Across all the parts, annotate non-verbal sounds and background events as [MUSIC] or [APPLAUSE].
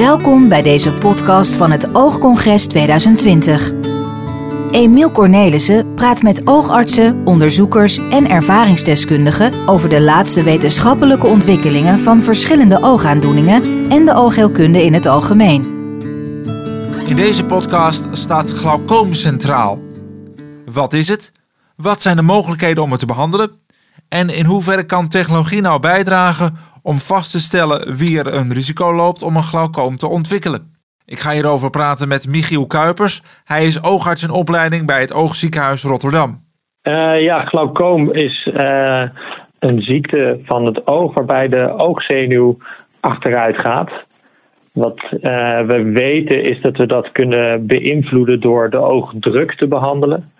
Welkom bij deze podcast van het Oogcongres 2020. Emiel Cornelissen praat met oogartsen, onderzoekers en ervaringsdeskundigen over de laatste wetenschappelijke ontwikkelingen van verschillende oogaandoeningen en de oogheelkunde in het algemeen. In deze podcast staat glaucoom centraal. Wat is het? Wat zijn de mogelijkheden om het te behandelen? En in hoeverre kan technologie nou bijdragen om vast te stellen wie er een risico loopt om een glaucoom te ontwikkelen? Ik ga hierover praten met Michiel Kuipers. Hij is oogarts in opleiding bij het Oogziekenhuis Rotterdam. Uh, ja, glaucoom is uh, een ziekte van het oog waarbij de oogzenuw achteruit gaat. Wat uh, we weten is dat we dat kunnen beïnvloeden door de oogdruk te behandelen.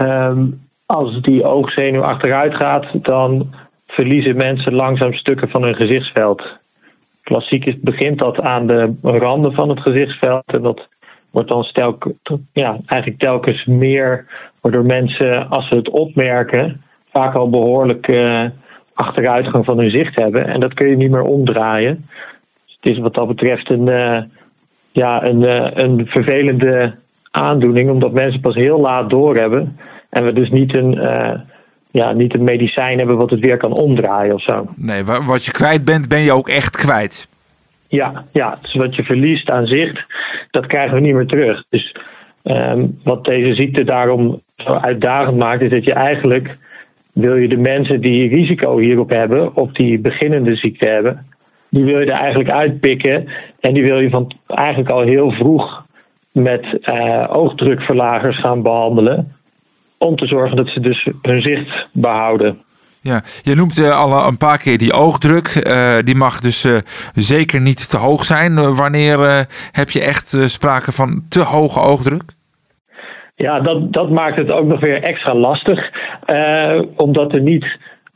Um, als die oogzenuw achteruit gaat, dan verliezen mensen langzaam stukken van hun gezichtsveld. Klassiek is, begint dat aan de randen van het gezichtsveld en dat wordt dan stelk, ja, eigenlijk telkens meer, waardoor mensen, als ze het opmerken, vaak al behoorlijk uh, achteruitgang van hun zicht hebben. En dat kun je niet meer omdraaien. Dus het is wat dat betreft een, uh, ja, een, uh, een vervelende aandoening, omdat mensen pas heel laat doorhebben en we dus niet een, ja, niet een medicijn hebben wat het weer kan omdraaien of zo. Nee, wat je kwijt bent, ben je ook echt kwijt. Ja, ja dus wat je verliest aan zicht, dat krijgen we niet meer terug. Dus um, wat deze ziekte daarom zo uitdagend maakt, is dat je eigenlijk wil je de mensen die risico hierop hebben, op die beginnende ziekte hebben, die wil je er eigenlijk uitpikken en die wil je van eigenlijk al heel vroeg met uh, oogdrukverlagers gaan behandelen om te zorgen dat ze dus hun zicht behouden. Ja, je noemt uh, al een paar keer die oogdruk. Uh, die mag dus uh, zeker niet te hoog zijn. wanneer heb je echt sprake van te hoge oogdruk? Ja, dat, dat maakt het ook nog weer extra lastig. omdat er niet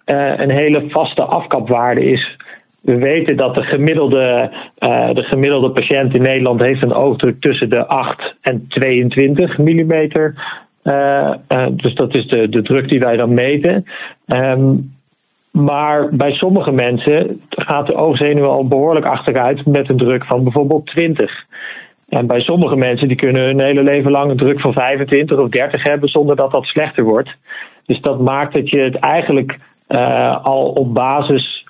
een hele vaste afkapwaarde is. We weten dat de gemiddelde, de gemiddelde patiënt in Nederland heeft een oogdruk tussen de 8 en 22 millimeter uh, uh, dus dat is de, de druk die wij dan meten. Um, maar bij sommige mensen gaat de oogzenuw al behoorlijk achteruit met een druk van bijvoorbeeld 20. En bij sommige mensen die kunnen hun hele leven lang een druk van 25 of 30 hebben zonder dat dat slechter wordt. Dus dat maakt dat je het eigenlijk uh, al op basis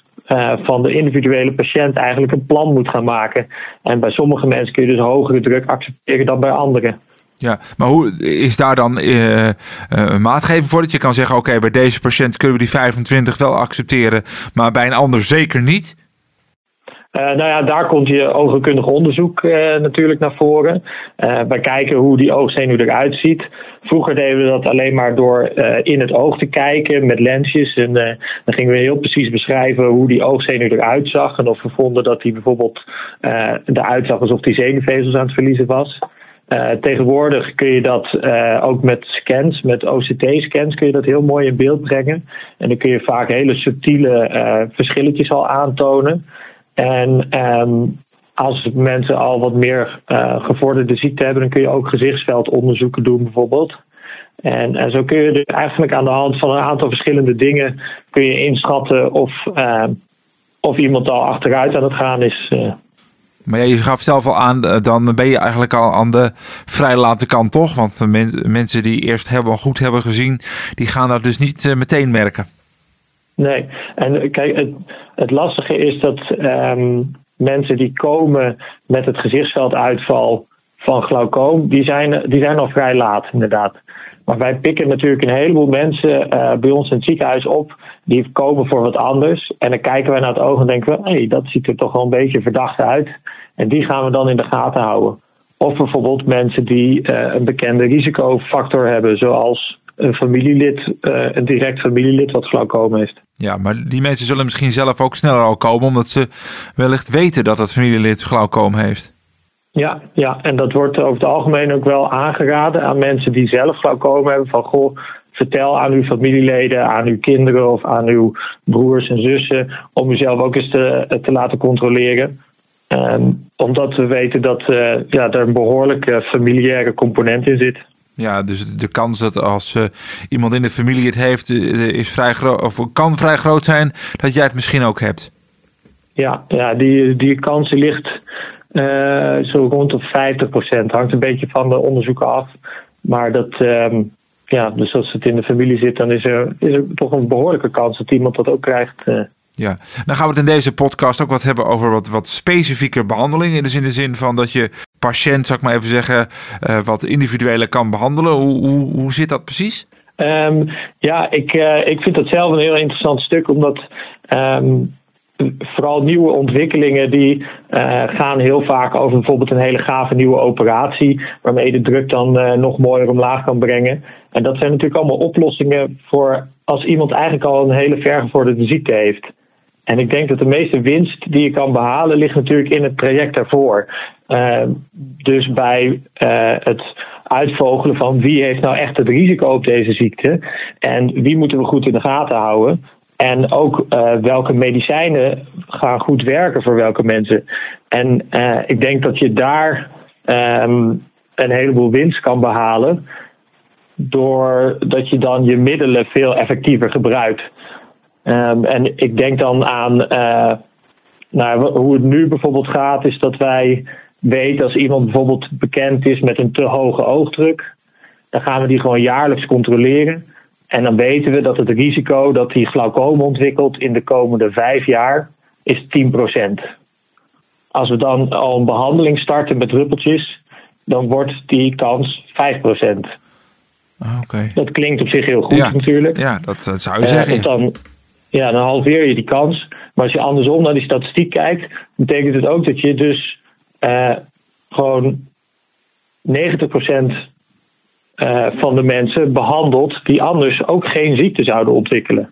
van de individuele patiënt eigenlijk een plan moet gaan maken. En bij sommige mensen kun je dus hogere druk accepteren dan bij anderen. Ja, maar hoe is daar dan uh, een maatgeving voor? Dat je kan zeggen, oké, bij deze patiënt kunnen we die 25 wel accepteren, maar bij een ander zeker niet? Uh, nou ja, daar komt je oogkundig onderzoek natuurlijk naar voren. Wij kijken hoe die oogzenuw eruit ziet. Vroeger deden we dat alleen maar door in het oog te kijken met lensjes. En dan gingen we heel precies beschrijven hoe die oogzenuw eruit zag. En of we vonden dat die bijvoorbeeld eruit zag alsof die zenuwvezels aan het verliezen was. Uh, tegenwoordig kun je dat uh, ook met scans, met OCT-scans, kun je dat heel mooi in beeld brengen. En dan kun je vaak hele subtiele uh, verschilletjes al aantonen. En um, als mensen al wat meer gevorderde ziekte hebben, dan kun je ook gezichtsveldonderzoeken doen bijvoorbeeld. En, en zo kun je dus eigenlijk aan de hand van een aantal verschillende dingen kun je inschatten of, of iemand al achteruit aan het gaan is. Maar je gaf zelf al aan, eh, dan ben je eigenlijk al aan de vrij late kant, toch? Want mensen die eerst hebben, goed hebben gezien, die gaan dat dus niet uh, meteen merken. Nee, en kijk, het, het lastige is dat um, mensen die komen met het gezichtsvelduitval van glaucoom, die zijn, die zijn al vrij laat, inderdaad. Maar wij pikken natuurlijk een heleboel mensen uh, bij ons in het ziekenhuis op die komen voor wat anders. En dan kijken wij naar het oog en denken we, hé, hey, dat ziet er toch wel een beetje verdacht uit. En die gaan we dan in de gaten houden. Of bijvoorbeeld mensen die uh, een bekende risicofactor hebben, zoals een familielid, uh, een direct familielid wat glaucoom heeft. Ja, maar die mensen zullen misschien zelf ook sneller al komen, omdat ze wellicht weten dat het familielid glaucoom heeft. Ja, ja, en dat wordt over het algemeen ook wel aangeraden aan mensen die zelf glaucoom hebben. Van goh, vertel aan uw familieleden, aan uw kinderen of aan uw broers en zussen om uzelf ook eens te, te laten controleren. Um, omdat we weten dat uh, ja, er een behoorlijke familiaire component in zit. Ja, dus de kans dat als uh, iemand in de familie het heeft, uh, is vrij groot, of kan vrij groot zijn dat jij het misschien ook hebt. Ja, ja die, die kans ligt zo rond de 50 procent. Hangt een beetje van de onderzoeken af. Maar dat, ehm, ja, dus als het in de familie zit, dan is er, is er toch een behoorlijke kans dat iemand dat ook krijgt. Ja, dan gaan we het in deze podcast ook wat hebben over wat, wat specifieke behandelingen. Dus in de zin van dat je patiënt, zou ik maar even zeggen, uh, wat individuele kan behandelen. Hoe, hoe, hoe zit dat precies? Um, ja, ik, uh, ik vind dat zelf een heel interessant stuk, omdat um, vooral nieuwe ontwikkelingen die uh, gaan heel vaak over bijvoorbeeld een hele gave nieuwe operatie, waarmee je de druk dan nog mooier omlaag kan brengen. En dat zijn natuurlijk allemaal oplossingen voor als iemand eigenlijk al een hele vergevorderde ziekte heeft. En ik denk dat de meeste winst die je kan behalen ligt natuurlijk in het traject daarvoor. Uh, dus bij uh, het uitvogelen van wie heeft nou echt het risico op deze ziekte en wie moeten we goed in de gaten houden. En ook uh, welke medicijnen gaan goed werken voor welke mensen. En ik denk dat je daar um, een heleboel winst kan behalen. Doordat je dan je middelen veel effectiever gebruikt. Um, en ik denk dan aan uh, nou, hoe het nu bijvoorbeeld gaat, is dat wij weten als iemand bijvoorbeeld bekend is met een te hoge oogdruk, dan gaan we die gewoon jaarlijks controleren. En dan weten we dat het risico dat hij glaucoom ontwikkelt in de komende vijf jaar is 10%. Als we dan al een behandeling starten met druppeltjes, dan wordt die kans 5%. Ah, okay. Dat klinkt op zich heel goed ja, natuurlijk. Ja, dat, dat zou je uh, zeggen. Dan, ja, dan halveer je die kans. Maar als je andersom naar die statistiek kijkt, betekent het ook dat je dus uh, gewoon 90% uh, van de mensen behandelt die anders ook geen ziekte zouden ontwikkelen.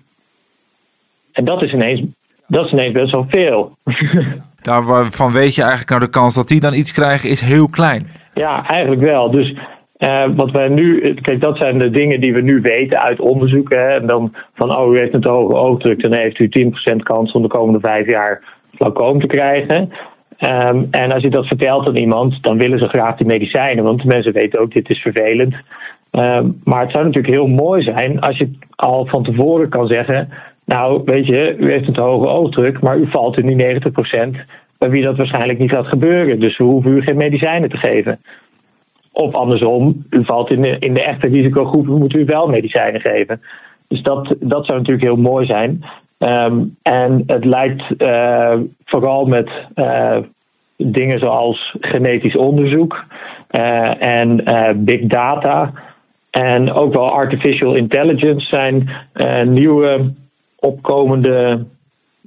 En dat is ineens, dat is ineens best wel veel. [LAUGHS] Daarvan weet je eigenlijk nou de kans dat die dan iets krijgen is heel klein. Ja, eigenlijk wel. Dus uh, wat wij nu, kijk, dat zijn de dingen die we nu weten uit onderzoeken. Hè, en dan van, oh, u heeft een te hoge oogdruk, dan heeft u 10% kans om de komende vijf jaar glaucoom te krijgen. Um, en als je dat vertelt aan iemand, dan willen ze graag die medicijnen, want mensen weten ook, dit is vervelend. Um, maar het zou natuurlijk heel mooi zijn als je al van tevoren kan zeggen, nou, weet je, u heeft een hoge oogdruk, maar u valt in die 90% bij wie dat waarschijnlijk niet gaat gebeuren. Dus we hoeven u geen medicijnen te geven. Of andersom, u valt in de, in de echte risicogroepen, moet u wel medicijnen geven. Dus dat, dat zou natuurlijk heel mooi zijn. Um, en het lijkt uh, vooral met uh, dingen zoals genetisch onderzoek uh, en big data en ook wel artificial intelligence zijn nieuwe opkomende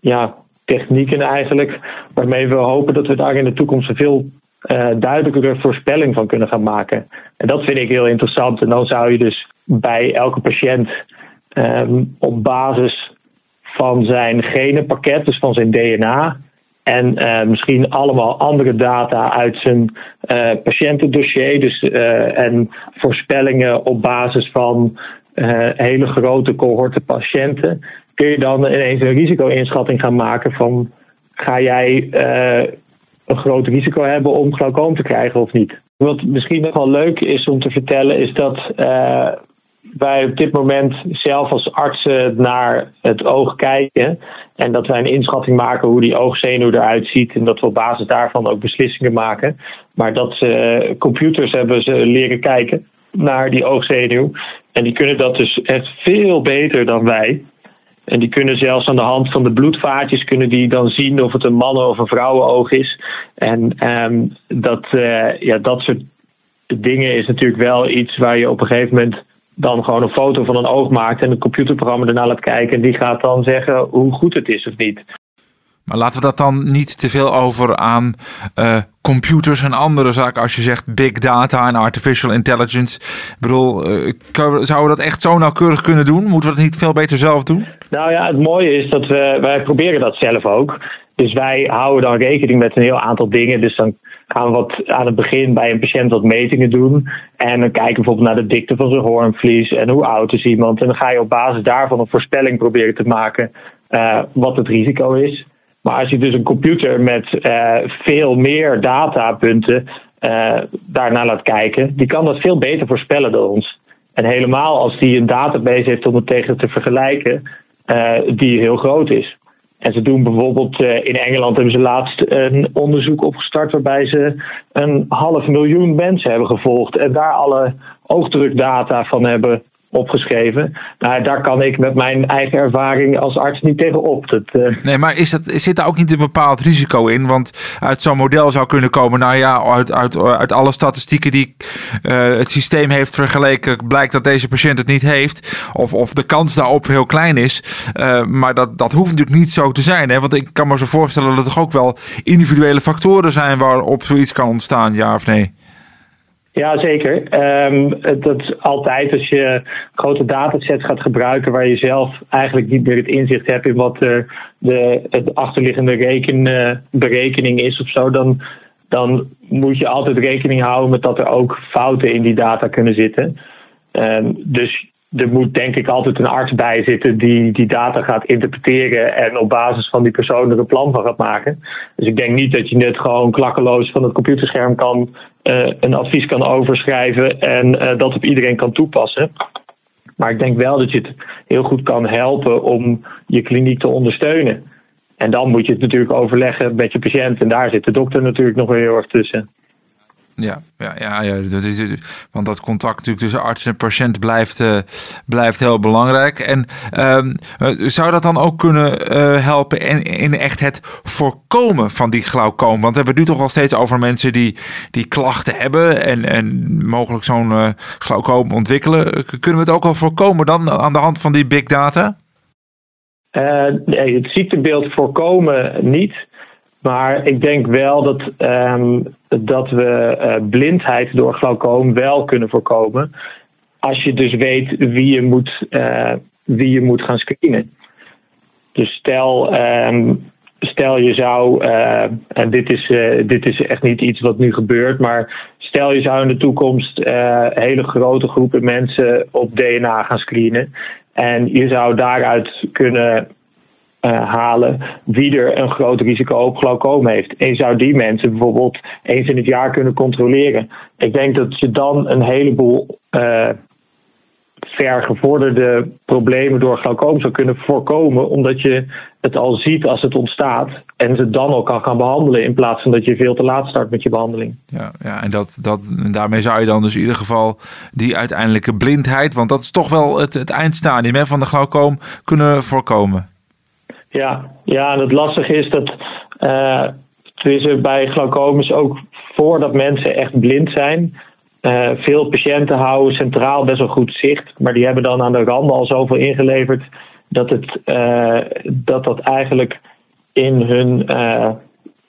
ja, technieken eigenlijk, waarmee we hopen dat we daar in de toekomst veel uh, duidelijkere voorspelling van kunnen gaan maken. En dat vind ik heel interessant. En dan zou je dus bij elke patiënt um, op basis van zijn genenpakket, dus van zijn DNA, en uh, misschien allemaal andere data uit zijn uh, patiëntendossier, dus uh, en voorspellingen op basis van hele grote cohorten patiënten, kun je dan ineens een risico-inschatting gaan maken van ga jij een groot risico hebben om glaucoom te krijgen of niet. Wat misschien nog wel leuk is om te vertellen, is dat wij op dit moment zelf als artsen naar het oog kijken. En dat wij een inschatting maken hoe die oogzenuw eruit ziet. En dat we op basis daarvan ook beslissingen maken. Maar dat ze, computers hebben ze leren kijken naar die oogzenuw. En die kunnen dat dus echt veel beter dan wij. En die kunnen zelfs aan de hand van de bloedvaatjes kunnen die dan zien of het een mannen- of een vrouwenoog is. En um, dat, uh, ja, dat soort dingen is natuurlijk wel iets waar je op een gegeven moment dan gewoon een foto van een oog maakt en een computerprogramma ernaar laat kijken. En die gaat dan zeggen hoe goed het is of niet. Maar laten we dat dan niet te veel over aan uh, computers en andere zaken. Als je zegt big data en artificial intelligence. Ik bedoel, uh, zouden we dat echt zo nauwkeurig kunnen doen? Moeten we dat niet veel beter zelf doen? Nou ja, het mooie is dat we, wij proberen dat zelf ook. Dus wij houden dan rekening met een heel aantal dingen. Dus dan gaan wat aan het begin bij een patiënt wat metingen doen. En dan kijken bijvoorbeeld naar de dikte van zijn hoornvlies en hoe oud is iemand. En dan ga je op basis daarvan een voorspelling proberen te maken uh, wat het risico is. Maar als je dus een computer met uh, veel meer datapunten uh, daarnaar laat kijken, die kan dat veel beter voorspellen dan ons. En helemaal als die een database heeft om het tegen te vergelijken, die heel groot is. En ze doen bijvoorbeeld in Engeland hebben ze laatst een onderzoek opgestart waarbij ze een half miljoen mensen hebben gevolgd en daar alle oogdrukdata van hebben opgeschreven. Nou, daar kan ik met mijn eigen ervaring als arts niet tegenop. Dat, uh... Nee, maar is dat, zit daar ook niet een bepaald risico in? Want uit zo'n model zou kunnen komen, nou ja, uit, uit, uit alle statistieken die uh, het systeem heeft vergeleken, blijkt dat deze patiënt het niet heeft. Of, of de kans daarop heel klein is. Uh, maar dat, dat hoeft natuurlijk niet zo te zijn. Hè? Want ik kan me zo voorstellen dat er toch ook wel individuele factoren zijn waarop zoiets kan ontstaan, ja of nee? Ja, zeker. Dat is altijd als je grote datasets gaat gebruiken waar je zelf eigenlijk niet meer het inzicht hebt in wat uh, de het achterliggende reken, uh, berekening is of zo, dan, dan moet je altijd rekening houden met dat er ook fouten in die data kunnen zitten. Um, dus er moet denk ik altijd een arts bij zitten die die data gaat interpreteren en op basis van die persoon er een plan van gaat maken. Dus ik denk niet dat je net gewoon klakkeloos van het computerscherm kan een advies kan overschrijven en uh, dat op iedereen kan toepassen. Maar ik denk wel dat je het heel goed kan helpen om je kliniek te ondersteunen. En dan moet je het natuurlijk overleggen met je patiënt. En daar zit de dokter natuurlijk nog heel erg tussen. Ja, ja, ja, ja want dat contact natuurlijk tussen arts en patiënt blijft, uh, blijft heel belangrijk. En uh, zou dat dan ook kunnen uh, helpen in, in echt het voorkomen van die glaucoom? Want we hebben het nu toch wel steeds over mensen die, die klachten hebben en, en mogelijk zo'n glaucoom ontwikkelen. Kunnen we het ook al voorkomen dan aan de hand van die big data? nee, het ziektebeeld voorkomen niet. Maar ik denk wel dat, um, dat we uh, blindheid door glaucoom wel kunnen voorkomen. Als je dus weet wie je moet, uh, wie je moet gaan screenen. Dus stel, um, stel je zou, uh, en dit is, dit is echt niet iets wat nu gebeurt, maar stel je zou in de toekomst hele grote groepen mensen op DNA gaan screenen. En je zou daaruit kunnen uh, halen wie er een groot risico op glaucoom heeft. En zou die mensen bijvoorbeeld eens in het jaar kunnen controleren. Ik denk dat je dan een heleboel uh, vergevorderde problemen door glaucoom zou kunnen voorkomen, omdat je het al ziet als het ontstaat en ze dan al kan gaan behandelen in plaats van dat je veel te laat start met je behandeling. Ja, ja en dat, dat, daarmee zou je dan dus in ieder geval die uiteindelijke blindheid, want dat is toch wel het, het eindstadium hè, van de glaucoom, kunnen voorkomen. Ja, ja en het lastige is dat uh, er bij glaucomus ook voordat mensen echt blind zijn, uh, veel patiënten houden centraal best wel goed zicht, maar die hebben dan aan de randen al zoveel ingeleverd dat het, uh, dat, dat eigenlijk in hun,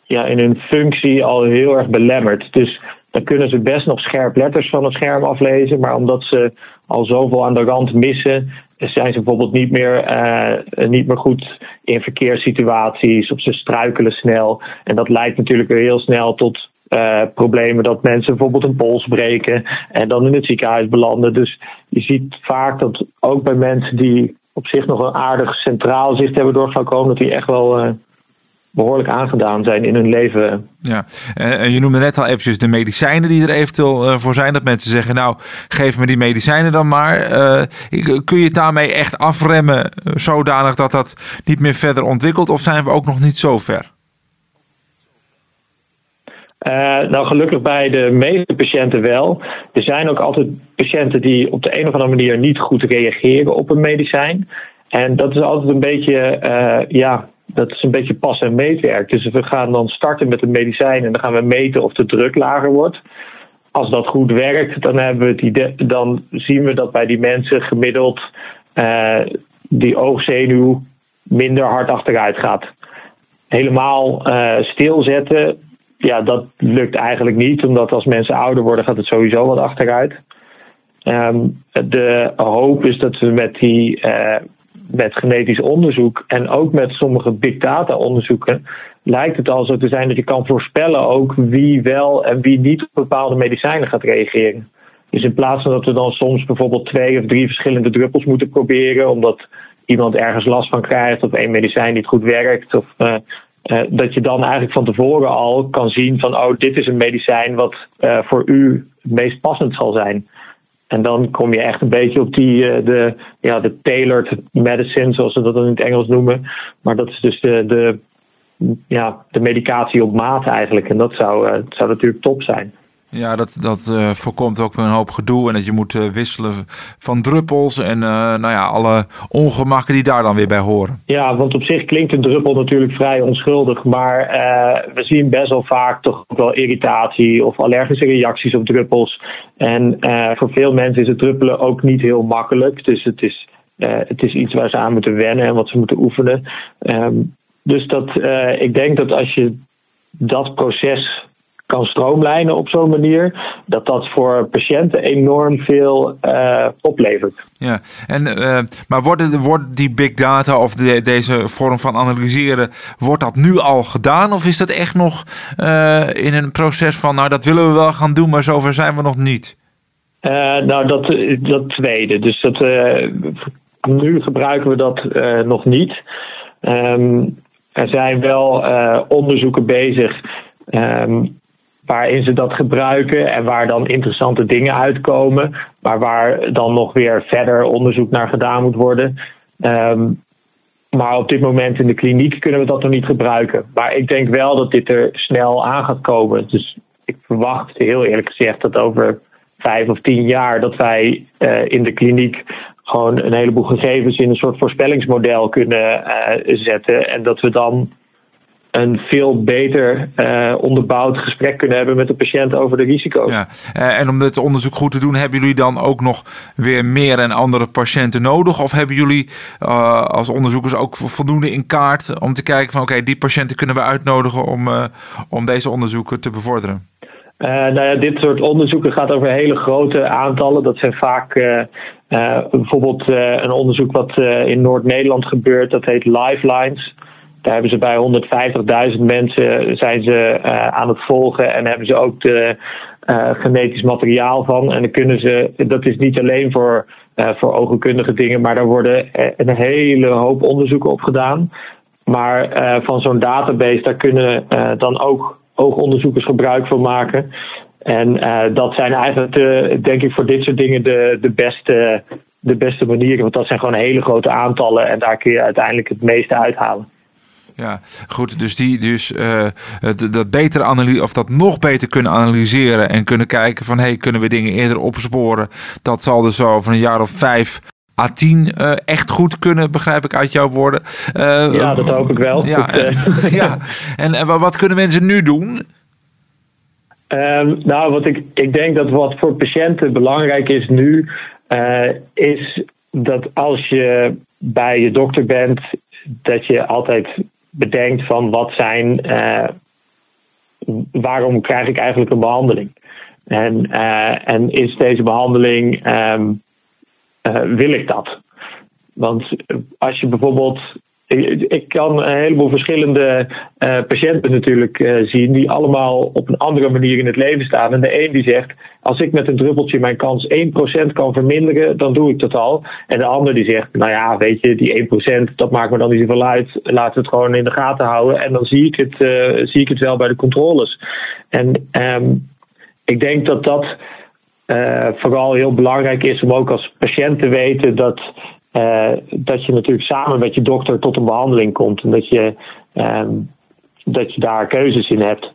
ja, in hun functie al heel erg belemmert. Dus dan kunnen ze best nog scherp letters van het scherm aflezen, maar omdat ze al zoveel aan de rand missen, zijn ze bijvoorbeeld niet meer, uh, niet meer goed in verkeerssituaties of ze struikelen snel. En dat leidt natuurlijk weer heel snel tot uh, problemen dat mensen bijvoorbeeld een pols breken en dan in het ziekenhuis belanden. Dus je ziet vaak dat ook bij mensen die op zich nog een aardig centraal zicht hebben door glaucoom, dat die echt wel uh, behoorlijk aangedaan zijn in hun leven. Ja, en je noemde net al eventjes de medicijnen die er eventueel eh, voor zijn. Dat mensen zeggen, nou, geef me die medicijnen dan maar. Uh, kun je het daarmee echt afremmen eh, zodanig dat dat niet meer verder ontwikkelt? Of zijn we ook nog niet zo ver? Uh, nou, gelukkig bij de meeste patiënten wel. Er zijn ook altijd patiënten die op de een of andere manier niet goed reageren op een medicijn. En dat is altijd een beetje, uh, ja, dat is een beetje pas- en meetwerk. Dus we gaan dan starten met een medicijn en dan gaan we meten of de druk lager wordt. Als dat goed werkt, dan, hebben we dan zien we dat bij die mensen gemiddeld uh, die oogzenuw minder hard achteruit gaat. Helemaal uh, stilzetten, ja, dat lukt eigenlijk niet, omdat als mensen ouder worden, gaat het sowieso wat achteruit. Um, de hoop is dat we met die uh, met genetisch onderzoek en ook met sommige big data onderzoeken lijkt het al zo te zijn dat je kan voorspellen ook wie wel en wie niet op bepaalde medicijnen gaat reageren. Dus in plaats van dat we dan soms bijvoorbeeld twee of drie verschillende druppels moeten proberen, omdat iemand ergens last van krijgt of één medicijn niet goed werkt, of uh, uh, dat je dan eigenlijk van tevoren al kan zien van oh, dit is een medicijn wat uh, voor u het meest passend zal zijn. En dan kom je echt een beetje op die, de, ja, de tailored medicine, zoals ze dat in het Engels noemen. Maar dat is dus de, de, ja, de medicatie op maat eigenlijk. En dat zou, zou natuurlijk top zijn. Ja, dat, dat uh, voorkomt ook een hoop gedoe. En dat je moet uh, wisselen van druppels. En uh, nou ja, alle ongemakken die daar dan weer bij horen. Ja, want op zich klinkt een druppel natuurlijk vrij onschuldig. Maar we zien best wel vaak toch ook wel irritatie of allergische reacties op druppels. En voor veel mensen is het druppelen ook niet heel makkelijk. Dus het is, het is iets waar ze aan moeten wennen en wat ze moeten oefenen. Um, dus dat, ik denk dat als je dat proces kan stroomlijnen op zo'n manier, dat dat voor patiënten enorm veel uh, oplevert. Ja, en, uh, maar wordt, wordt die big data of de, deze vorm van analyseren, wordt dat nu al gedaan? Of is dat echt nog uh, in een proces van, nou dat willen we wel gaan doen, maar zover zijn we nog niet? nou, dat, dat tweede. Dus dat, nu gebruiken we dat nog niet. Um, er zijn wel onderzoeken bezig um, waarin ze dat gebruiken en waar dan interessante dingen uitkomen, maar waar dan nog weer verder onderzoek naar gedaan moet worden. Um, maar op dit moment in de kliniek kunnen we dat nog niet gebruiken. Maar ik denk wel dat dit er snel aan gaat komen. Dus ik verwacht heel eerlijk gezegd dat over vijf of tien jaar dat wij uh, in de kliniek gewoon een heleboel gegevens in een soort voorspellingsmodel kunnen uh, zetten. En dat we dan een veel beter uh, onderbouwd gesprek kunnen hebben met de patiënt over de risico's. Ja, uh, en om dit onderzoek goed te doen, hebben jullie dan ook nog weer meer en andere patiënten nodig? Of hebben jullie uh, als onderzoekers ook voldoende in kaart om te kijken van oké, okay, die patiënten kunnen we uitnodigen om, om deze onderzoeken te bevorderen? nou ja, dit soort onderzoeken gaat over hele grote aantallen. Dat zijn vaak bijvoorbeeld een onderzoek wat in Noord-Nederland gebeurt, dat heet Lifelines. Daar hebben ze bij 150.000 mensen zijn ze uh, aan het volgen en hebben ze ook de uh, genetisch materiaal van. En dan kunnen ze, dat is niet alleen voor, voor ogenkundige dingen, maar daar worden een hele hoop onderzoeken op gedaan. Maar van zo'n database, daar kunnen dan ook oogonderzoekers gebruik van maken. En dat zijn eigenlijk, de, denk ik, voor dit soort dingen de, de, beste, de beste manieren. Want dat zijn gewoon hele grote aantallen en daar kun je uiteindelijk het meeste uithalen. Ja, goed. Dus die dus uh, dat beter analyse of dat nog beter kunnen analyseren en kunnen kijken van hey, kunnen we dingen eerder opsporen? Dat zal dus zo van een jaar of vijf à tien uh, echt goed kunnen, begrijp ik uit jouw woorden. Uh, ja, dat hoop ik wel. Ja, en, [LAUGHS] ja. En, en wat kunnen mensen nu doen? Um, nou, wat ik, ik denk dat wat voor patiënten belangrijk is nu, is dat als je bij je dokter bent, dat je altijd bedenkt van wat zijn, uh, waarom krijg ik eigenlijk een behandeling? En, uh, en is deze behandeling, um, uh, wil ik dat? Want als je bijvoorbeeld ik kan een heleboel verschillende uh, patiënten natuurlijk uh, zien die allemaal op een andere manier in het leven staan. En de een die zegt, als ik met een druppeltje mijn kans 1% kan verminderen, dan doe ik dat al. En de ander die zegt, nou ja, weet je, die 1%, dat maakt me dan niet zoveel uit. We het gewoon in de gaten houden. En dan zie ik het, uh, zie ik het wel bij de controles. En um, ik denk dat dat vooral heel belangrijk is om ook als patiënt te weten dat uh, dat je natuurlijk samen met je dokter tot een behandeling komt en dat je, um, dat je daar keuzes in hebt.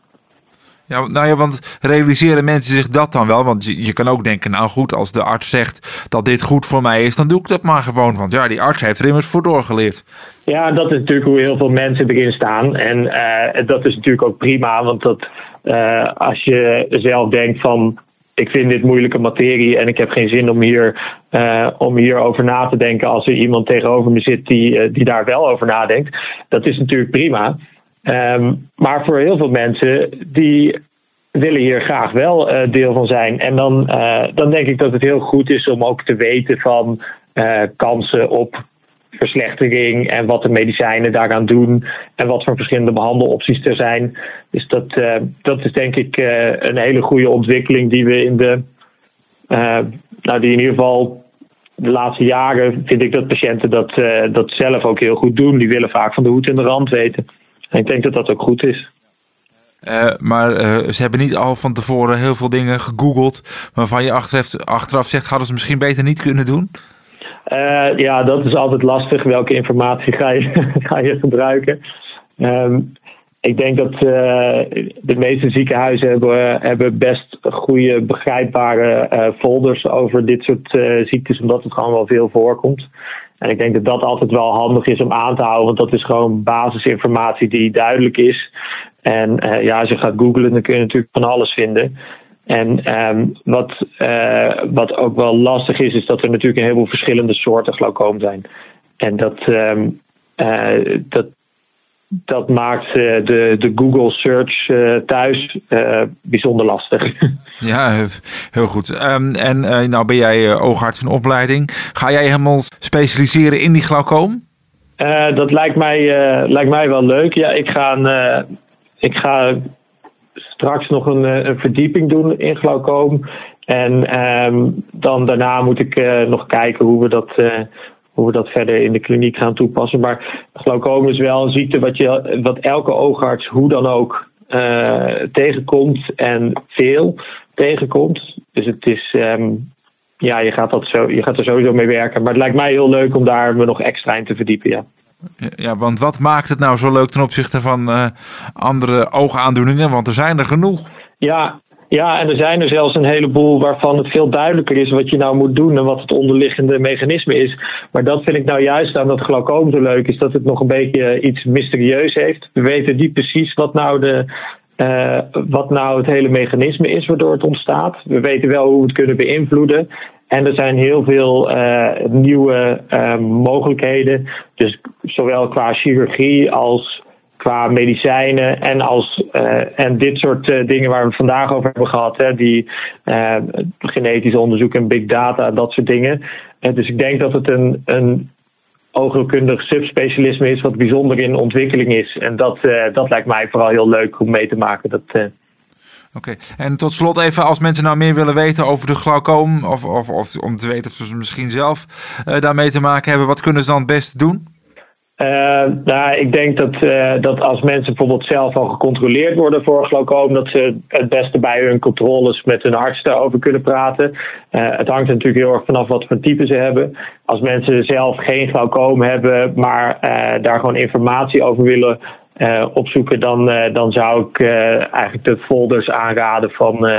Ja, nou ja, want realiseren mensen zich dat dan wel? Want je, je, kan ook denken, nou goed, als de arts zegt dat dit goed voor mij is, dan doe ik dat maar gewoon. Want ja, die arts heeft er immers voor doorgeleerd. Ja, dat is natuurlijk hoe heel veel mensen erin staan. En uh, dat is natuurlijk ook prima, want dat, uh, als je zelf denkt van ik vind dit moeilijke materie en ik heb geen zin om hier uh, om hierover na te denken als er iemand tegenover me zit die, uh, die daar wel over nadenkt. Dat is natuurlijk prima. Um, maar voor heel veel mensen die willen hier graag wel uh, deel van zijn. En dan, dan denk ik dat het heel goed is om ook te weten van kansen op verslechtering en wat de medicijnen daaraan doen en wat voor verschillende behandelopties er zijn. Dus dat, uh, dat is denk ik uh, een hele goede ontwikkeling die we in de, uh, nou die in ieder geval de laatste jaren vind ik dat patiënten dat, dat zelf ook heel goed doen. Die willen vaak van de hoed en de rand weten. En ik denk dat dat ook goed is. maar ze hebben niet al van tevoren heel veel dingen gegoogeld waarvan je achteraf, achteraf zegt, hadden ze misschien beter niet kunnen doen? Ja, dat is altijd lastig. Welke informatie [LAUGHS] ga je, ga je gebruiken? Um, ik denk dat uh, de meeste ziekenhuizen hebben, hebben best goede, begrijpbare uh, folders over dit soort ziektes, omdat het gewoon wel veel voorkomt. En ik denk dat dat altijd wel handig is om aan te houden, want dat is gewoon basisinformatie die duidelijk is. En ja, als je gaat googlen, dan kun je natuurlijk van alles vinden. En um, wat, wat ook wel lastig is, is dat er natuurlijk een heleboel verschillende soorten glaucoom zijn. En dat, um, dat, dat maakt uh, de, de Google search thuis bijzonder lastig. [LAUGHS] Ja, heel goed. Um, en nou ben jij oogarts in opleiding. Ga jij helemaal specialiseren in die glaucoom? dat lijkt mij, lijkt mij wel leuk. Ja, ik ga, een, ik ga straks nog een, een, verdieping doen in glaucoom. En um, dan daarna moet ik nog kijken hoe we dat hoe we dat verder in de kliniek gaan toepassen. Maar glaucoom is wel een ziekte wat, je, wat elke oogarts hoe dan ook tegenkomt en veel tegenkomt. Dus het is, um, ja, je gaat, dat zo, je gaat er sowieso mee werken. Maar het lijkt mij heel leuk om daar me nog extra in te verdiepen, ja. Ja, want wat maakt het nou zo leuk ten opzichte van uh, andere oogaandoeningen? Want er zijn er genoeg. Ja, ja, en er zijn er zelfs een heleboel waarvan het veel duidelijker is wat je nou moet doen en wat het onderliggende mechanisme is. Maar dat vind ik nou juist aan dat glaucoom zo leuk, is dat het nog een beetje iets mysterieus heeft. We weten niet precies wat nou, de, uh, wat nou het hele mechanisme is waardoor het ontstaat. We weten wel hoe we het kunnen beïnvloeden. En er zijn heel veel uh, nieuwe mogelijkheden. Dus zowel qua chirurgie als qua medicijnen en, als, uh, en dit soort uh, dingen waar we vandaag over hebben gehad, hè, die uh, genetisch onderzoek en big data, dat soort dingen. dus ik denk dat het een, een oogheelkundig subspecialisme is wat bijzonder in ontwikkeling is. En dat, dat lijkt mij vooral heel leuk om mee te maken. Dat, Oké, en tot slot even, als mensen nou meer willen weten over de glaucoom, of, of, of om te weten of ze misschien zelf daarmee te maken hebben, wat kunnen ze dan het beste doen? Uh, nou, ik denk dat, uh, dat als mensen bijvoorbeeld zelf al gecontroleerd worden voor glaucoom, dat ze het beste bij hun controles met hun arts daarover kunnen praten. Het hangt natuurlijk heel erg vanaf wat voor type ze hebben. Als mensen zelf geen glaucoom hebben, maar daar gewoon informatie over willen opzoeken, dan, dan zou ik eigenlijk de folders aanraden van,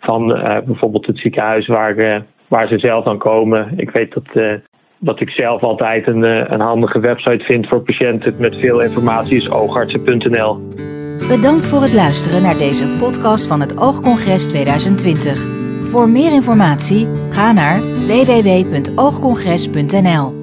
van bijvoorbeeld het ziekenhuis waar, waar ze zelf aan komen. Ik weet dat wat ik zelf altijd een, eh, een handige website vind voor patiënten met veel informatie is oogartsen.nl. Bedankt voor het luisteren naar deze podcast van het Oogcongres 2020. Voor meer informatie ga naar www.oogcongres.nl.